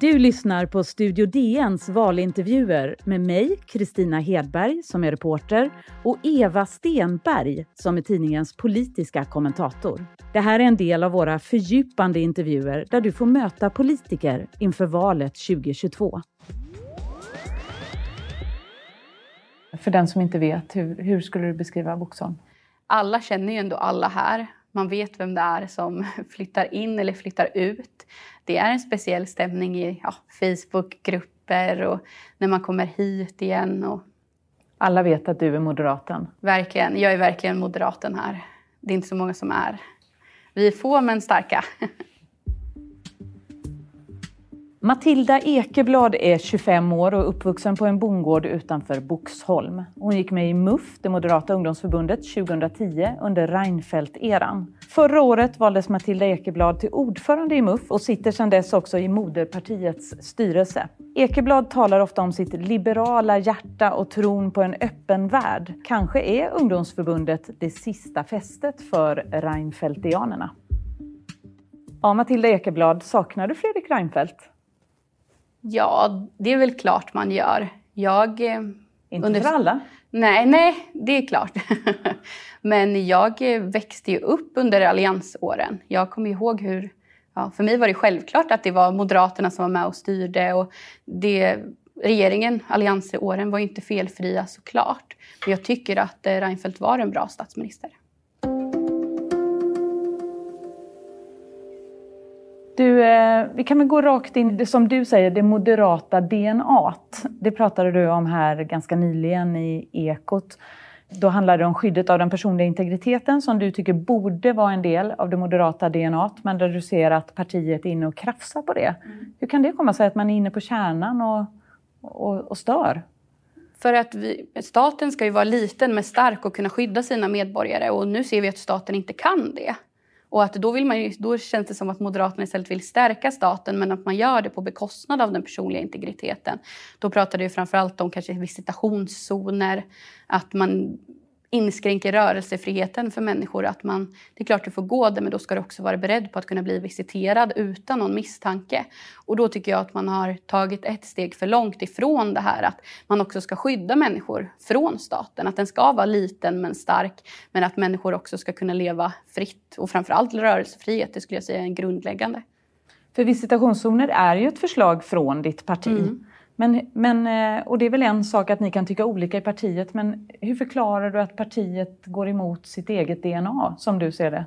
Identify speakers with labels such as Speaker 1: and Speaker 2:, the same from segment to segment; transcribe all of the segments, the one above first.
Speaker 1: Du lyssnar på Studio DNs valintervjuer med mig, Kristina Hedberg, som är reporter och Eva Stenberg, som är tidningens politiska kommentator. Det här är en del av våra fördjupande intervjuer där du får möta politiker inför valet 2022. För den som inte vet, hur, hur skulle du beskriva Boxholm?
Speaker 2: Alla känner ju ändå alla här. Man vet vem det är som flyttar in eller flyttar ut. Det är en speciell stämning i ja, Facebookgrupper och när man kommer hit igen. Och...
Speaker 1: Alla vet att du är moderaten.
Speaker 2: Verkligen. Jag är verkligen moderaten här. Det är inte så många som är. Vi är få men starka.
Speaker 1: Matilda Ekeblad är 25 år och uppvuxen på en bondgård utanför Boxholm. Hon gick med i MUF, det moderata ungdomsförbundet, 2010 under Reinfeldt-eran. Förra året valdes Matilda Ekeblad till ordförande i MUF och sitter sedan dess också i moderpartiets styrelse. Ekeblad talar ofta om sitt liberala hjärta och tron på en öppen värld. Kanske är ungdomsförbundet det sista fästet för Reinfeldtianerna. Ja, Matilda Ekeblad, saknar du Fredrik Reinfeldt?
Speaker 2: Ja, det är väl klart man gör. Jag...
Speaker 1: Eh, Inte under... för alla?
Speaker 2: Nej, nej, det är klart. Men jag eh, växte ju upp under alliansåren. Jag kommer ihåg hur... Ja, för mig var det självklart att det var Moderaterna som var med och styrde. Och det, regeringen, alliansåren, var inte felfria såklart. Men jag tycker att eh, Reinfeldt var en bra statsminister.
Speaker 1: Du, eh, vi kan väl gå rakt in, som du säger, det moderata DNA. Det pratade du om här ganska nyligen i Ekot. Då handlar det om skyddet av den personliga integriteten som du tycker borde vara en del av det moderata DNA, men där du ser att partiet är inne och krafsar på det. Mm. Hur kan det komma sig att man är inne på kärnan och, och, och stör?
Speaker 2: För att vi, staten ska ju vara liten men stark och kunna skydda sina medborgare och nu ser vi att staten inte kan det. Och att då, vill man ju, då känns det som att Moderaterna istället vill stärka staten men att man gör det på bekostnad av den personliga integriteten. Då pratar det framförallt om kanske visitationszoner, att man inskränker rörelsefriheten för människor. Att man, det är klart du får gå där men då ska du också vara beredd på att kunna bli visiterad utan någon misstanke. Och då tycker jag att man har tagit ett steg för långt ifrån det här att man också ska skydda människor från staten. Att den ska vara liten men stark men att människor också ska kunna leva fritt. Och framförallt rörelsefrihet, det skulle jag säga är en grundläggande.
Speaker 1: För visitationszoner är ju ett förslag från ditt parti. Mm. Men, men, eh, och det är väl en sak att ni kan tycka olika i partiet, men hur förklarar du att partiet går emot sitt eget DNA som du ser det?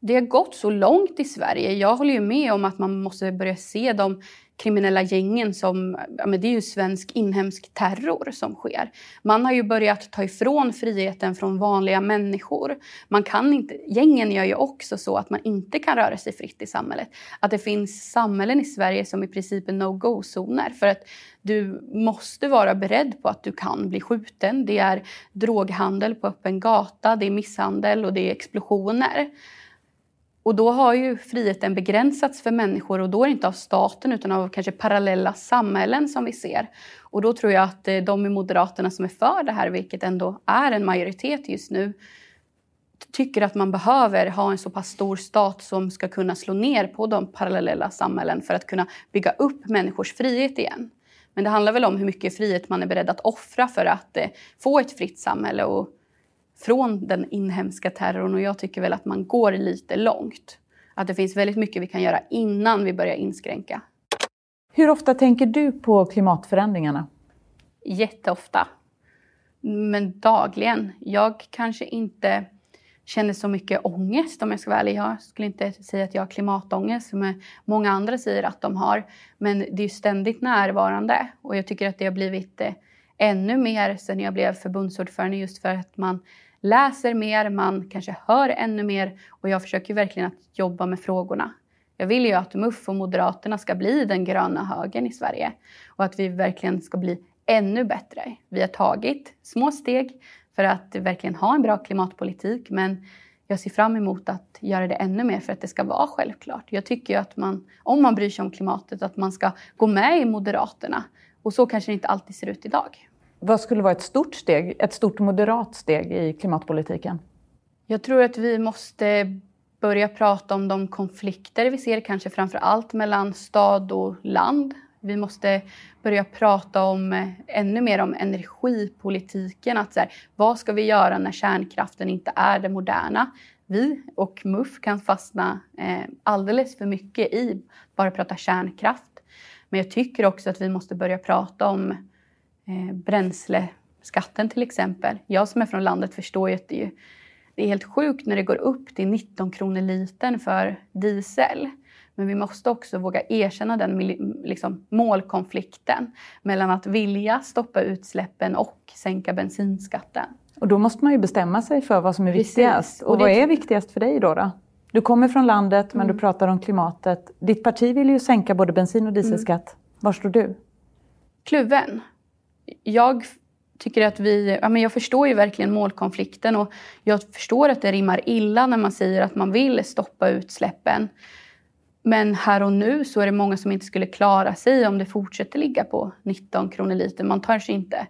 Speaker 2: Det har gått så långt i Sverige. Jag håller ju med om att man måste börja se de kriminella gängen som, ja men det är ju svensk inhemsk terror som sker. Man har ju börjat ta ifrån friheten från vanliga människor. Man kan inte, gängen gör ju också så att man inte kan röra sig fritt i samhället. Att det finns samhällen i Sverige som i princip är no-go-zoner för att du måste vara beredd på att du kan bli skjuten. Det är droghandel på öppen gata, det är misshandel och det är explosioner. Och då har ju friheten begränsats för människor och då är det inte av staten utan av kanske parallella samhällen som vi ser. Och då tror jag att eh, de i Moderaterna som är för det här, vilket ändå är en majoritet just nu, tycker att man behöver ha en så pass stor stat som ska kunna slå ner på de parallella samhällen för att kunna bygga upp människors frihet igen. Men det handlar väl om hur mycket frihet man är beredd att offra för att eh, få ett fritt samhälle och från den inhemska terrorn och jag tycker väl att man går lite långt. Att det finns väldigt mycket vi kan göra innan vi börjar inskränka.
Speaker 1: Hur ofta tänker du på klimatförändringarna?
Speaker 2: Jätteofta. Men dagligen. Jag kanske inte känner så mycket ångest om jag ska vara ärlig. Jag skulle inte säga att jag har klimatångest som många andra säger att de har. Men det är ständigt närvarande och jag tycker att det har blivit eh, ännu mer sen jag blev förbundsordförande just för att man läser mer, man kanske hör ännu mer och jag försöker verkligen att jobba med frågorna. Jag vill ju att MUF och Moderaterna ska bli den gröna högern i Sverige och att vi verkligen ska bli ännu bättre. Vi har tagit små steg för att verkligen ha en bra klimatpolitik men jag ser fram emot att göra det ännu mer för att det ska vara självklart. Jag tycker att man, om man bryr sig om klimatet, att man ska gå med i Moderaterna. Och så kanske det inte alltid ser ut idag.
Speaker 1: Vad skulle vara ett stort steg, ett stort moderat steg i klimatpolitiken?
Speaker 2: Jag tror att vi måste börja prata om de konflikter vi ser, kanske framför allt mellan stad och land. Vi måste börja prata om eh, ännu mer om energipolitiken. Att så här, vad ska vi göra när kärnkraften inte är det moderna? Vi och MUF kan fastna eh, alldeles för mycket i bara prata kärnkraft. Men jag tycker också att vi måste börja prata om eh, bränsleskatten till exempel. Jag som är från landet förstår ju att det är, det är helt sjukt när det går upp till 19 kronor litern för diesel. Men vi måste också våga erkänna den liksom, målkonflikten mellan att vilja stoppa utsläppen och sänka bensinskatten.
Speaker 1: Och då måste man ju bestämma sig för vad som är viktigast. Och, och vad är viktigast för dig då? då? Du kommer från landet men mm. du pratar om klimatet. Ditt parti vill ju sänka både bensin och dieselskatt. Mm. Var står du?
Speaker 2: Kluven. Jag tycker att vi, ja, men jag förstår ju verkligen målkonflikten och jag förstår att det rimmar illa när man säger att man vill stoppa utsläppen. Men här och nu så är det många som inte skulle klara sig om det fortsätter ligga på 19 kronor liter. Man tar sig inte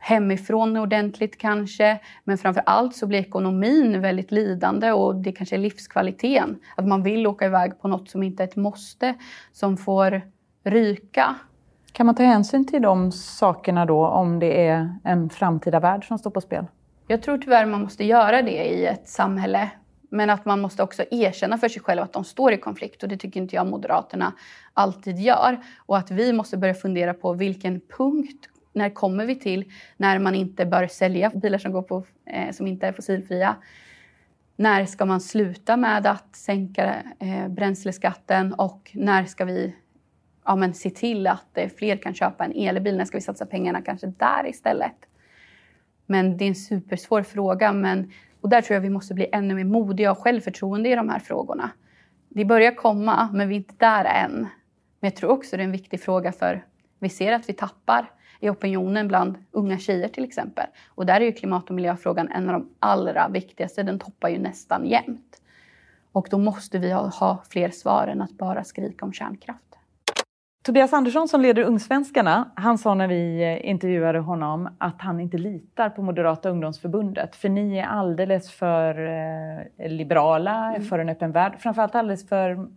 Speaker 2: hemifrån ordentligt kanske. Men framför allt så blir ekonomin väldigt lidande och det kanske är livskvaliteten. Att man vill åka iväg på något som inte är ett måste, som får ryka.
Speaker 1: Kan man ta hänsyn till de sakerna då om det är en framtida värld som står på spel?
Speaker 2: Jag tror tyvärr man måste göra det i ett samhälle. Men att man måste också erkänna för sig själv att de står i konflikt och det tycker inte jag Moderaterna alltid gör. Och att vi måste börja fundera på vilken punkt när kommer vi till när man inte bör sälja bilar som, går på, eh, som inte är fossilfria? När ska man sluta med att sänka eh, bränsleskatten och när ska vi ja, men se till att eh, fler kan köpa en elbil? När ska vi satsa pengarna kanske där istället? Men det är en supersvår fråga. Men, och där tror jag vi måste bli ännu mer modiga och självförtroende i de här frågorna. Det börjar komma, men vi är inte där än. Men jag tror också det är en viktig fråga för vi ser att vi tappar i opinionen bland unga tjejer till exempel. Och där är ju klimat och miljöfrågan en av de allra viktigaste. Den toppar ju nästan jämt. Och då måste vi ha, ha fler svar än att bara skrika om kärnkraft.
Speaker 1: Tobias Andersson som leder Ungsvenskarna, han sa när vi eh, intervjuade honom att han inte litar på Moderata ungdomsförbundet. För ni är alldeles för eh, liberala, mm. för en öppen värld. Framförallt alldeles för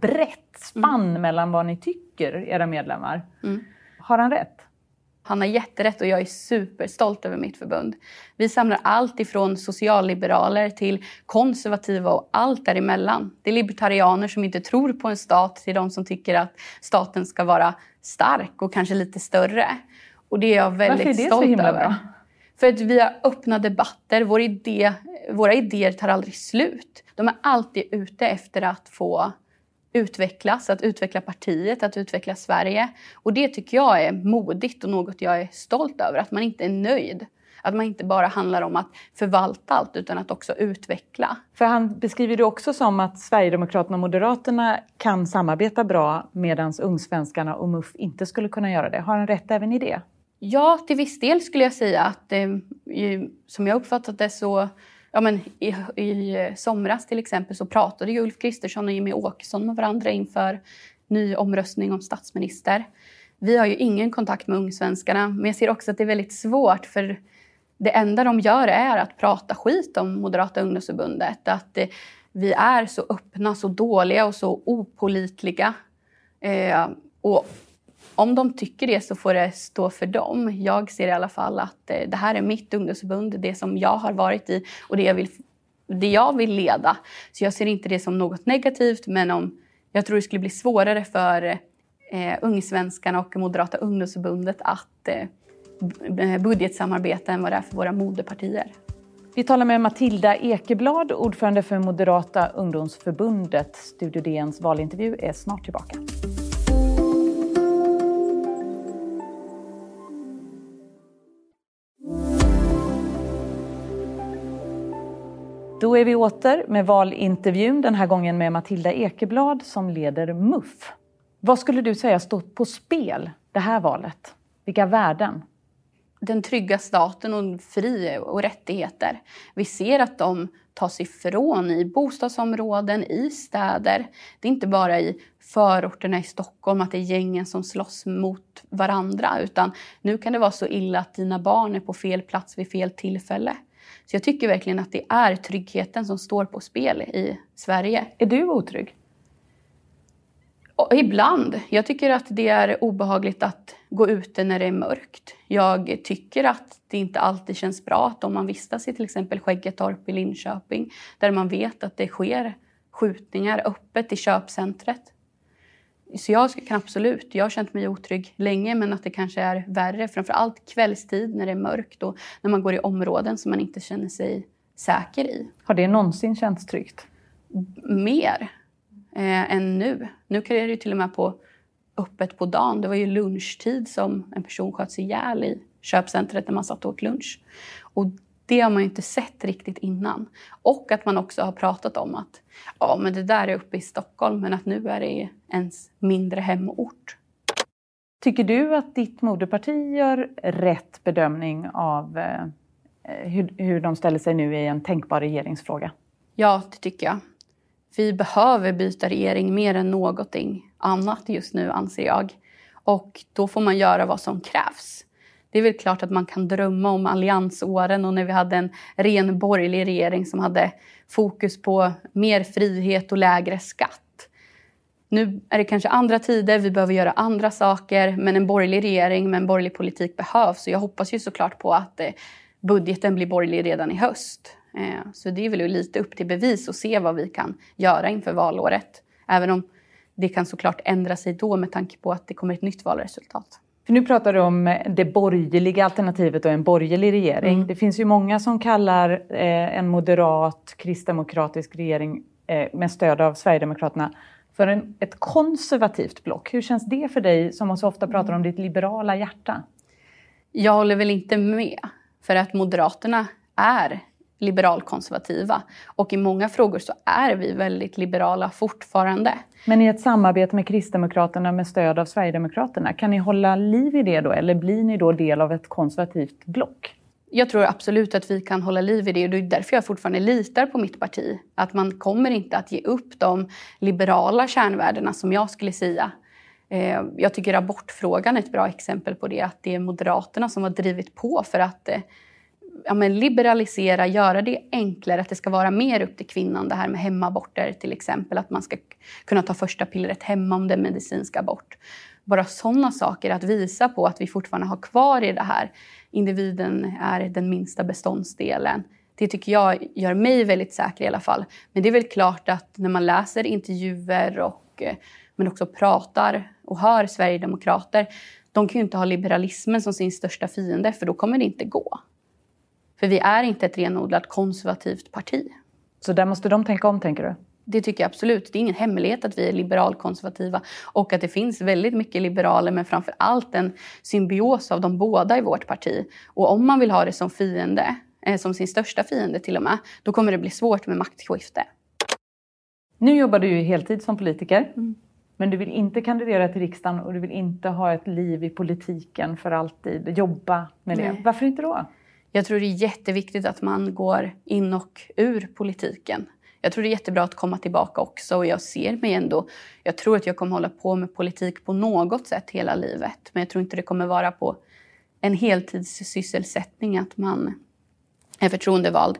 Speaker 1: brett spann mm. mellan vad ni tycker, era medlemmar. Mm. Har han rätt?
Speaker 2: Han har jätterätt och jag är superstolt över mitt förbund. Vi samlar allt ifrån socialliberaler till konservativa och allt däremellan. Det är libertarianer som inte tror på en stat till de som tycker att staten ska vara stark och kanske lite större. Och det är jag väldigt Varför är det stolt så himla över. Bra? För att vi har öppna debatter. Vår idé, våra idéer tar aldrig slut. De är alltid ute efter att få utvecklas, att utveckla partiet, att utveckla Sverige. Och det tycker jag är modigt och något jag är stolt över, att man inte är nöjd. Att man inte bara handlar om att förvalta allt utan att också utveckla.
Speaker 1: För han beskriver det också som att Sverigedemokraterna och Moderaterna kan samarbeta bra medan Ungsvenskarna och MUF inte skulle kunna göra det. Har han rätt även i det?
Speaker 2: Ja, till viss del skulle jag säga att eh, som jag uppfattat det så ja, men i, i somras till exempel så pratade ju Ulf Kristersson och Jimmy Åkesson med varandra inför ny omröstning om statsminister. Vi har ju ingen kontakt med Ungsvenskarna, men jag ser också att det är väldigt svårt för det enda de gör är att prata skit om Moderata ungdomsförbundet. Att eh, vi är så öppna, så dåliga och så opolitliga. Eh, och om de tycker det så får det stå för dem. Jag ser i alla fall att eh, det här är mitt ungdomsförbund, det som jag har varit i och det jag vill, det jag vill leda. Så jag ser inte det som något negativt, men om, jag tror det skulle bli svårare för eh, Ungsvenskarna och Moderata ungdomsförbundet att eh, budgetsamarbeta än vad det är för våra moderpartier.
Speaker 1: Vi talar med Matilda Ekeblad, ordförande för Moderata ungdomsförbundet. Studio DNs valintervju är snart tillbaka. Då är vi åter med valintervjun, den här gången med Matilda Ekeblad som leder MUF. Vad skulle du säga står på spel det här valet? Vilka värden?
Speaker 2: Den trygga staten och fri och rättigheter. Vi ser att de tas ifrån i bostadsområden, i städer. Det är inte bara i förorterna i Stockholm att det är gängen som slåss mot varandra utan nu kan det vara så illa att dina barn är på fel plats vid fel tillfälle. Så jag tycker verkligen att det är tryggheten som står på spel i Sverige.
Speaker 1: Är du otrygg?
Speaker 2: Och ibland. Jag tycker att det är obehagligt att gå ute när det är mörkt. Jag tycker att det inte alltid känns bra att om man vistas i till exempel Skäggetorp i Linköping där man vet att det sker skjutningar öppet i köpcentret. Så jag kan absolut, jag har känt mig otrygg länge men att det kanske är värre framför allt kvällstid när det är mörkt och när man går i områden som man inte känner sig säker i.
Speaker 1: Har det någonsin känts tryggt?
Speaker 2: Mer eh, än nu. Nu kan det ju till och med på öppet på dagen. Det var ju lunchtid som en person sköts ihjäl i köpcentret när man satt och åt lunch. Och det har man ju inte sett riktigt innan. Och att man också har pratat om att ja, men det där är uppe i Stockholm men att nu är det ens mindre hemort.
Speaker 1: Tycker du att ditt moderparti gör rätt bedömning av eh, hur, hur de ställer sig nu i en tänkbar regeringsfråga?
Speaker 2: Ja, det tycker jag. Vi behöver byta regering mer än någonting annat just nu, anser jag. Och då får man göra vad som krävs. Det är väl klart att man kan drömma om alliansåren och när vi hade en ren borgerlig regering som hade fokus på mer frihet och lägre skatt. Nu är det kanske andra tider, vi behöver göra andra saker men en borgerlig regering med en borgerlig politik behövs. Så jag hoppas ju såklart på att eh, budgeten blir borgerlig redan i höst. Eh, så det är väl lite upp till bevis och se vad vi kan göra inför valåret. Även om det kan såklart ändra sig då med tanke på att det kommer ett nytt valresultat.
Speaker 1: För nu pratar du om det borgerliga alternativet och en borgerlig regering. Mm. Det finns ju många som kallar eh, en moderat kristdemokratisk regering eh, med stöd av Sverigedemokraterna för en, ett konservativt block. Hur känns det för dig som så ofta pratar om ditt liberala hjärta?
Speaker 2: Jag håller väl inte med. För att Moderaterna är liberalkonservativa. Och i många frågor så är vi väldigt liberala fortfarande.
Speaker 1: Men i ett samarbete med Kristdemokraterna med stöd av Sverigedemokraterna, kan ni hålla liv i det då? Eller blir ni då del av ett konservativt block?
Speaker 2: Jag tror absolut att vi kan hålla liv i det och det är därför jag fortfarande litar på mitt parti. Att man kommer inte att ge upp de liberala kärnvärdena som jag skulle säga. Eh, jag tycker abortfrågan är ett bra exempel på det. Att det är Moderaterna som har drivit på för att eh, ja, men liberalisera, göra det enklare, att det ska vara mer upp till kvinnan. Det här med hemaborter till exempel, att man ska kunna ta första pillret hemma om det är medicinsk abort. Bara sådana saker, att visa på att vi fortfarande har kvar i det här. Individen är den minsta beståndsdelen. Det tycker jag gör mig väldigt säker i alla fall. Men det är väl klart att när man läser intervjuer och eh, men också pratar och hör sverigedemokrater, de kan ju inte ha liberalismen som sin största fiende för då kommer det inte gå. För vi är inte ett renodlat konservativt parti.
Speaker 1: Så där måste de tänka om, tänker du?
Speaker 2: Det tycker jag absolut. Det är ingen hemlighet att vi är liberalkonservativa och att det finns väldigt mycket liberaler men framför allt en symbios av de båda i vårt parti. Och om man vill ha det som fiende, eh, som sin största fiende till och med, då kommer det bli svårt med maktskifte.
Speaker 1: Nu jobbar du ju heltid som politiker. Mm. Men du vill inte kandidera till riksdagen och du vill inte ha ett liv i politiken för alltid, jobba med det. Nej. Varför inte då?
Speaker 2: Jag tror det är jätteviktigt att man går in och ur politiken. Jag tror det är jättebra att komma tillbaka också och jag ser mig ändå... Jag tror att jag kommer hålla på med politik på något sätt hela livet. Men jag tror inte det kommer vara på en heltidssysselsättning att man är förtroendevald.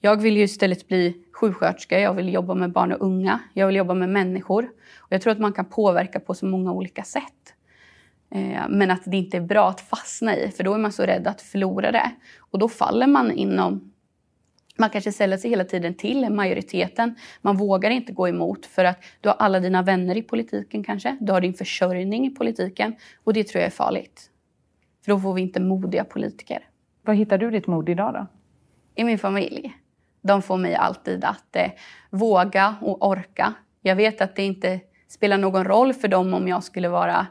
Speaker 2: Jag vill ju istället bli sjuksköterska, jag vill jobba med barn och unga, jag vill jobba med människor. Och jag tror att man kan påverka på så många olika sätt. Eh, men att det inte är bra att fastna i, för då är man så rädd att förlora det. Och då faller man inom... Man kanske säljer sig hela tiden till majoriteten. Man vågar inte gå emot för att du har alla dina vänner i politiken kanske. Du har din försörjning i politiken. Och det tror jag är farligt. För då får vi inte modiga politiker.
Speaker 1: Var hittar du ditt mod idag då?
Speaker 2: I min familj. De får mig alltid att eh, våga och orka. Jag vet att det inte spelar någon roll för dem om jag skulle vara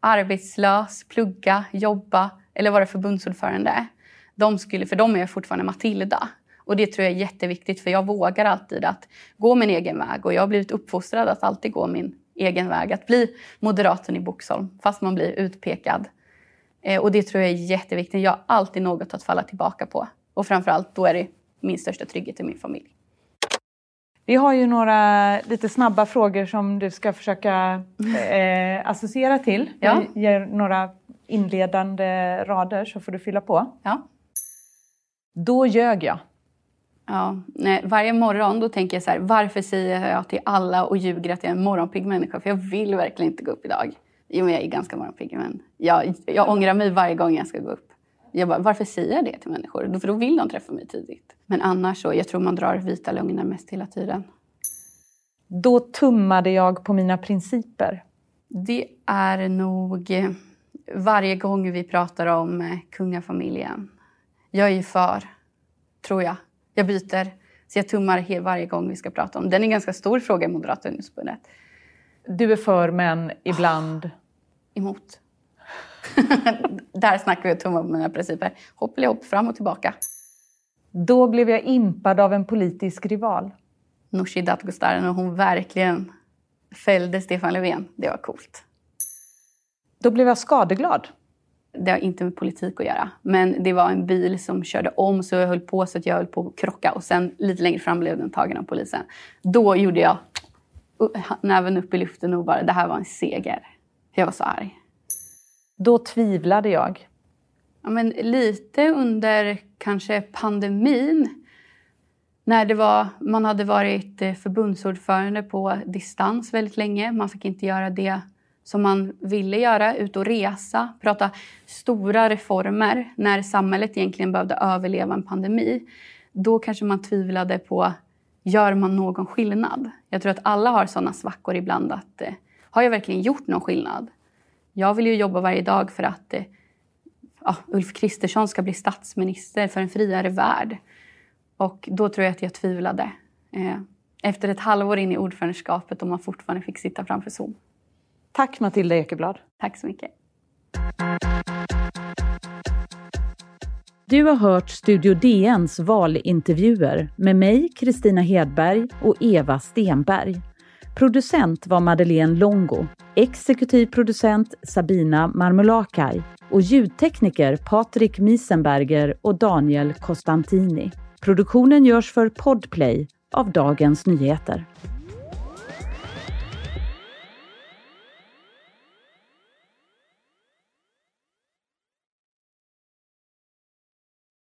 Speaker 2: arbetslös, plugga, jobba eller vara förbundsordförande. De skulle, för dem är jag fortfarande Matilda. Och det tror jag är jätteviktigt för jag vågar alltid att gå min egen väg och jag har blivit uppfostrad att alltid gå min egen väg. Att bli moderaten i Boxholm fast man blir utpekad. Eh, och det tror jag är jätteviktigt. Jag har alltid något att falla tillbaka på. Och framförallt då är det min största trygghet i min familj.
Speaker 1: Vi har ju några lite snabba frågor som du ska försöka eh, associera till. Ja. Jag ger några inledande rader så får du fylla på.
Speaker 2: Ja.
Speaker 1: Då ljög jag.
Speaker 2: Ja, nej, varje morgon då tänker jag så här, varför säger jag till alla och ljuger att jag är en morgonpigg människa? För jag vill verkligen inte gå upp idag. Jo, men jag är ganska morgonpigg, men jag, jag ångrar mig varje gång jag ska gå upp. Jag bara, varför säger jag det till människor? För då vill de träffa mig tidigt. Men annars så, jag tror man drar vita lögner mest hela tiden.
Speaker 1: Då tummade jag på mina principer.
Speaker 2: Det är nog eh, varje gång vi pratar om eh, kungafamiljen. Jag är ju för, tror jag. Jag byter. Så jag tummar varje gång vi ska prata om Den är en ganska stor fråga i Moderata ungdomsförbundet.
Speaker 1: Du är för, men ibland?
Speaker 2: Emot. Där snackar vi och tummar på mina principer. Hopp eller hopp, fram och tillbaka.
Speaker 1: Då blev jag impad av en politisk rival.
Speaker 2: Nooshi Dadgostar, när hon verkligen fällde Stefan Löfven. Det var coolt.
Speaker 1: Då blev jag skadeglad.
Speaker 2: Det har inte med politik att göra. Men det var en bil som körde om så jag höll på så att jag höll på att krocka. Och sen lite längre fram blev den tagen av polisen. Då gjorde jag näven upp i luften och bara, det här var en seger. Jag var så arg.
Speaker 1: Då tvivlade jag.
Speaker 2: Ja, men lite under kanske pandemin. När det var, man hade varit eh, förbundsordförande på distans väldigt länge. Man fick inte göra det som man ville göra, ut och resa, prata stora reformer när samhället egentligen behövde överleva en pandemi. Då kanske man tvivlade på, gör man någon skillnad? Jag tror att alla har såna svackor ibland. att eh, Har jag verkligen gjort någon skillnad? Jag vill ju jobba varje dag för att eh, ja, Ulf Kristersson ska bli statsminister för en friare värld. Och då tror jag att jag tvivlade. Eh, efter ett halvår in i ordförandeskapet och man fortfarande fick sitta framför Zoom.
Speaker 1: Tack Matilda Ekeblad.
Speaker 2: Tack så mycket.
Speaker 1: Du har hört Studio DNs valintervjuer med mig, Kristina Hedberg och Eva Stenberg. Producent var Madeleine Longo, exekutiv producent Sabina Marmulakaj och ljudtekniker Patrik Miesenberger och Daniel Costantini. Produktionen görs för Podplay av Dagens Nyheter.